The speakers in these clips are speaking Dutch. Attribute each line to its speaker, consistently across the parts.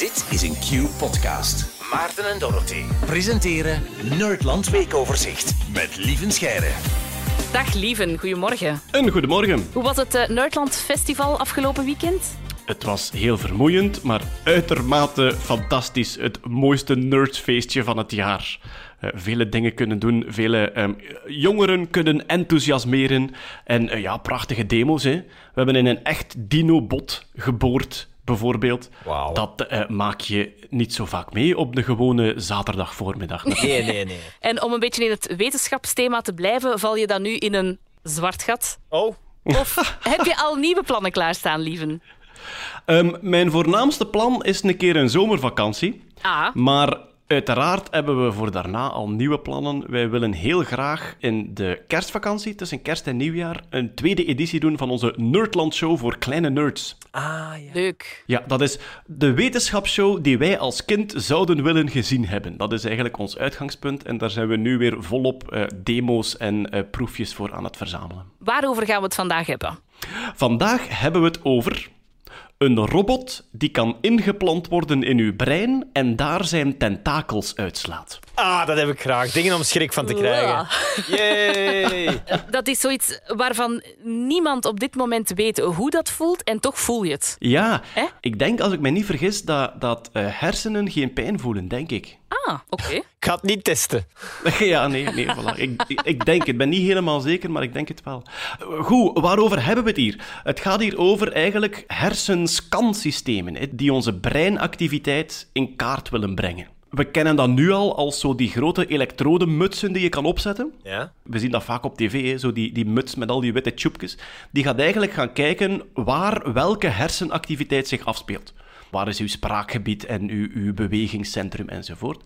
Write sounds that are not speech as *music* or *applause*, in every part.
Speaker 1: Dit is een Q-podcast. Maarten en Dorothy presenteren Nerdland Weekoverzicht met Lieven Scheire.
Speaker 2: Dag Lieven, goedemorgen.
Speaker 3: Een goedemorgen.
Speaker 2: Hoe was het uh, Nerdland Festival afgelopen weekend?
Speaker 3: Het was heel vermoeiend, maar uitermate fantastisch. Het mooiste nerdsfeestje van het jaar. Uh, vele dingen kunnen doen, vele um, jongeren kunnen enthousiasmeren. En uh, ja, prachtige demo's. Hè. We hebben in een echt dinobot geboord bijvoorbeeld.
Speaker 4: Wow.
Speaker 3: Dat uh, maak je niet zo vaak mee op de gewone zaterdagvoormiddag.
Speaker 4: Nee, nee, nee.
Speaker 2: En om een beetje in het wetenschapsthema te blijven, val je dan nu in een zwart gat?
Speaker 4: Oh.
Speaker 2: Of heb je al nieuwe plannen klaarstaan, lieven?
Speaker 3: Um, mijn voornaamste plan is een keer een zomervakantie.
Speaker 2: Ah.
Speaker 3: Maar Uiteraard hebben we voor daarna al nieuwe plannen. Wij willen heel graag in de kerstvakantie, tussen kerst en nieuwjaar, een tweede editie doen van onze Nerdland Show voor kleine nerds.
Speaker 4: Ah, ja.
Speaker 2: Leuk.
Speaker 3: Ja, dat is de wetenschapsshow die wij als kind zouden willen gezien hebben. Dat is eigenlijk ons uitgangspunt en daar zijn we nu weer volop uh, demo's en uh, proefjes voor aan het verzamelen.
Speaker 2: Waarover gaan we het vandaag hebben?
Speaker 3: Vandaag hebben we het over een robot die kan ingeplant worden in uw brein en daar zijn tentakels uitslaat.
Speaker 4: Ah, dat heb ik graag. Dingen om schrik van te krijgen. Yay! *laughs*
Speaker 2: Dat is zoiets waarvan niemand op dit moment weet hoe dat voelt en toch voel je het.
Speaker 3: Ja,
Speaker 2: Eh?
Speaker 3: ik denk, als ik me niet vergis, dat, dat uh, hersenen geen pijn voelen, denk ik.
Speaker 2: Ah, oké. Okay. *laughs*
Speaker 4: Ik ga het niet testen. *laughs*
Speaker 3: ja, nee, nee, voilà. ik, ik, ik, denk het. Ik ben niet helemaal zeker, maar ik denk het wel. Goed, waarover hebben we het hier? Het gaat hier over eigenlijk hersenscansystemen, hè, die onze breinactiviteit in kaart willen brengen. We kennen dat nu al als zo die grote elektrodemutsen die je kan opzetten.
Speaker 4: Ja?
Speaker 3: We zien dat vaak op tv, hè, zo die, die muts met al die witte tjoepjes. Die gaat eigenlijk gaan kijken waar welke hersenactiviteit zich afspeelt. Waar is uw spraakgebied en uw, uw bewegingscentrum enzovoort.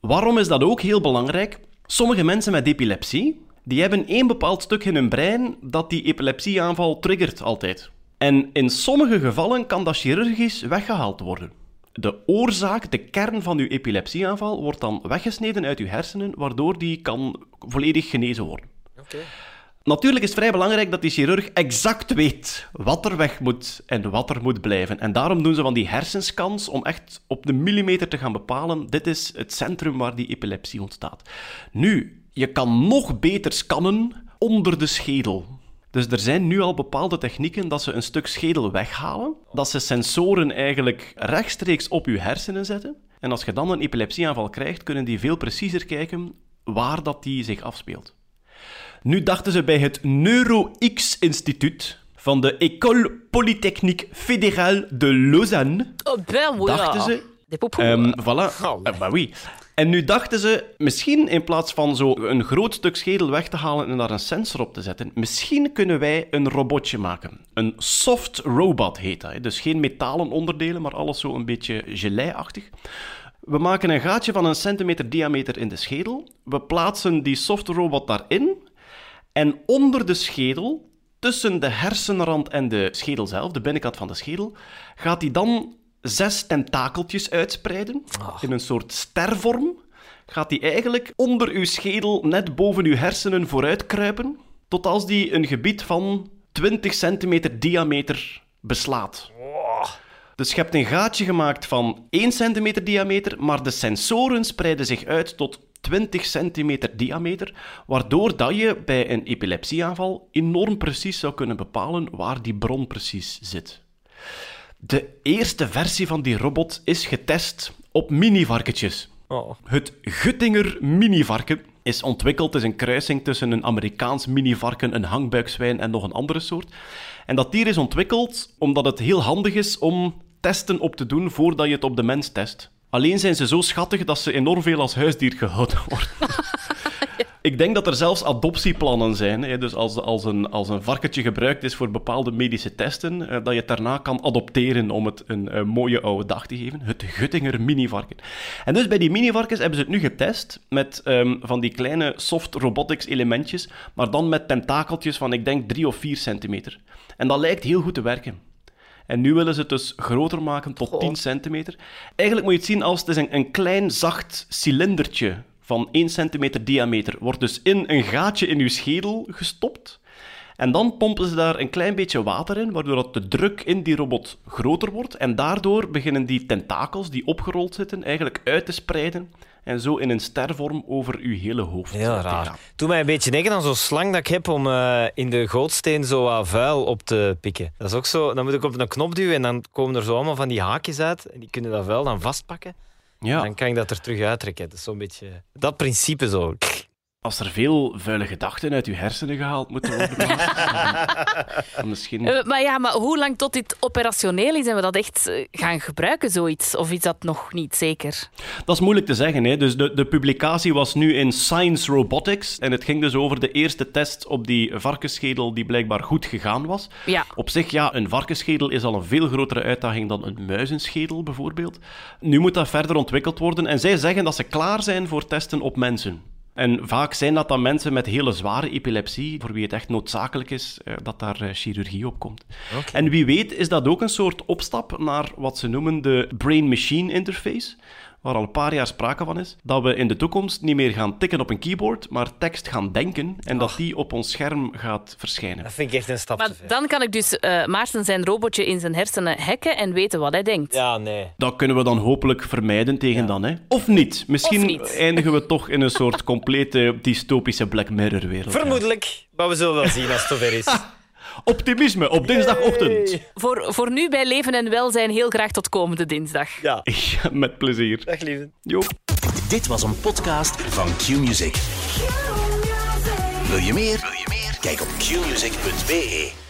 Speaker 3: Waarom is dat ook heel belangrijk? Sommige mensen met epilepsie, die hebben één bepaald stuk in hun brein dat die epilepsieaanval triggert altijd. En in sommige gevallen kan dat chirurgisch weggehaald worden. De oorzaak, de kern van uw epilepsieaanval, wordt dan weggesneden uit uw hersenen, waardoor die kan volledig genezen worden.
Speaker 4: Okay.
Speaker 3: Natuurlijk is het vrij belangrijk dat die chirurg exact weet wat er weg moet en wat er moet blijven. En daarom doen ze van die hersenscans om echt op de millimeter te gaan bepalen, dit is het centrum waar die epilepsie ontstaat. Nu, je kan nog beter scannen onder de schedel. Dus er zijn nu al bepaalde technieken dat ze een stuk schedel weghalen, dat ze sensoren eigenlijk rechtstreeks op je hersenen zetten. En als je dan een epilepsieaanval krijgt, kunnen die veel preciezer kijken waar dat die zich afspeelt. Nu dachten ze bij het NeuroX-instituut van de École Polytechnique Fédérale de Lausanne.
Speaker 2: Oh, ben, oui,
Speaker 3: dachten ze.
Speaker 2: Um,
Speaker 3: voilà. Oh, uh, bah oui. En nu dachten ze, misschien in plaats van zo een groot stuk schedel weg te halen en daar een sensor op te zetten, misschien kunnen wij een robotje maken. Een soft robot heet dat. Dus geen metalen onderdelen, maar alles zo een beetje gelei-achtig. We maken een gaatje van een centimeter diameter in de schedel. We plaatsen die soft robot daarin. En onder de schedel, tussen de hersenrand en de schedel zelf, de binnenkant van de schedel, gaat die dan zes tentakeltjes uitspreiden.
Speaker 4: Oh.
Speaker 3: In een soort stervorm. Gaat die eigenlijk onder uw schedel, net boven uw hersenen, vooruit kruipen. Tot als die een gebied van 20 centimeter diameter beslaat.
Speaker 4: Oh.
Speaker 3: Dus je hebt een gaatje gemaakt van 1 centimeter diameter, maar de sensoren spreiden zich uit tot 20 centimeter diameter, waardoor dat je bij een epilepsieaanval enorm precies zou kunnen bepalen waar die bron precies zit. De eerste versie van die robot is getest op minivarkentjes.
Speaker 4: Oh.
Speaker 3: Het Guttinger minivarken is ontwikkeld. Het is een kruising tussen een Amerikaans minivarken, een hangbuikzwijn en nog een andere soort. En dat dier is ontwikkeld omdat het heel handig is om testen op te doen voordat je het op de mens test. Alleen zijn ze zo schattig dat ze enorm veel als huisdier gehouden worden. *laughs* Ik denk dat er zelfs adoptieplannen zijn. Hè? Dus als, als, een, als een varkentje gebruikt is voor bepaalde medische testen, eh, dat je het daarna kan adopteren om het een, mooie oude dag te geven. Het Guttinger minivarken. En dus bij die minivarkens hebben ze het nu getest met um, van die kleine soft robotics elementjes, maar dan met tentakeltjes van, ik denk, 3 of 4 centimeter. En dat lijkt heel goed te werken. En nu willen ze het dus groter maken tot 10 centimeter. Eigenlijk moet je het zien als het is een, een klein zacht cilindertje van 1 centimeter diameter. Wordt dus in een gaatje in uw schedel gestopt. En dan pompen ze daar een klein beetje water in, waardoor dat de druk in die robot groter wordt. En daardoor beginnen die tentakels die opgerold zitten eigenlijk uit te spreiden en zo in een stervorm over uw hele hoofd
Speaker 4: Heel
Speaker 3: te
Speaker 4: raar. Doe mij een beetje denken aan zo'n slang dat ik heb om eh, in de gootsteen zo wat vuil op te pikken. Dat is ook zo, dan moet ik op een knop duwen en dan komen er zo allemaal van die haakjes uit. En die kunnen dat vuil dan vastpakken.
Speaker 3: Ja,
Speaker 4: Dan kan ik dat er terug uittrekken. Dat is zo'n beetje dat principe zo.
Speaker 3: Als er veel vuile gedachten uit uw hersenen gehaald moeten worden, *laughs* misschien...
Speaker 2: Eh, maar ja, maar hoe lang tot dit operationeel is en we dat echt eh, gaan gebruiken, zoiets? Of is dat nog niet zeker?
Speaker 3: Dat is moeilijk te zeggen. Hè? Dus de, de publicatie was nu in Science Robotics. En het ging dus over de eerste test op die varkensschedel die blijkbaar goed gegaan was.
Speaker 2: Ja.
Speaker 3: Op zich, ja, een varkensschedel is al een veel grotere uitdaging dan een muizenschedel, bijvoorbeeld. Nu moet dat verder ontwikkeld worden. En zij zeggen dat ze klaar zijn voor testen op mensen. En vaak zijn dat dan mensen met hele zware epilepsie, voor wie het echt noodzakelijk is eh, dat daar eh, chirurgie op komt. En wie weet is dat ook een soort opstap naar wat ze noemen de brain-machine interface, waar al een paar jaar sprake van is, dat we in de toekomst niet meer gaan tikken op een keyboard, maar tekst gaan denken en dat die op ons scherm gaat verschijnen.
Speaker 4: Dat vind ik echt een stap
Speaker 2: Maar
Speaker 4: te ver.
Speaker 2: dan kan ik dus eh Maarten zijn robotje in zijn hersenen hacken en weten wat hij denkt.
Speaker 4: Ja, nee.
Speaker 3: Dat kunnen we dan hopelijk vermijden tegen dan, hè? Of niet. Misschien
Speaker 2: Of niet.
Speaker 3: eindigen we *laughs* toch in een soort complete dystopische Black Mirror-wereld.
Speaker 4: Vermoedelijk, maar we zullen wel zien als het zover is. *laughs*
Speaker 3: Optimisme op dinsdagochtend.
Speaker 2: Voor, voor nu bij Leven en Welzijn heel graag tot komende dinsdag.
Speaker 4: Ja, *laughs*
Speaker 3: Ja, met plezier.
Speaker 4: dag lieve.
Speaker 3: Jo.
Speaker 1: Dit was een podcast van Q-Music. Wil je meer? Wil je meer? Kijk op qmusic.be.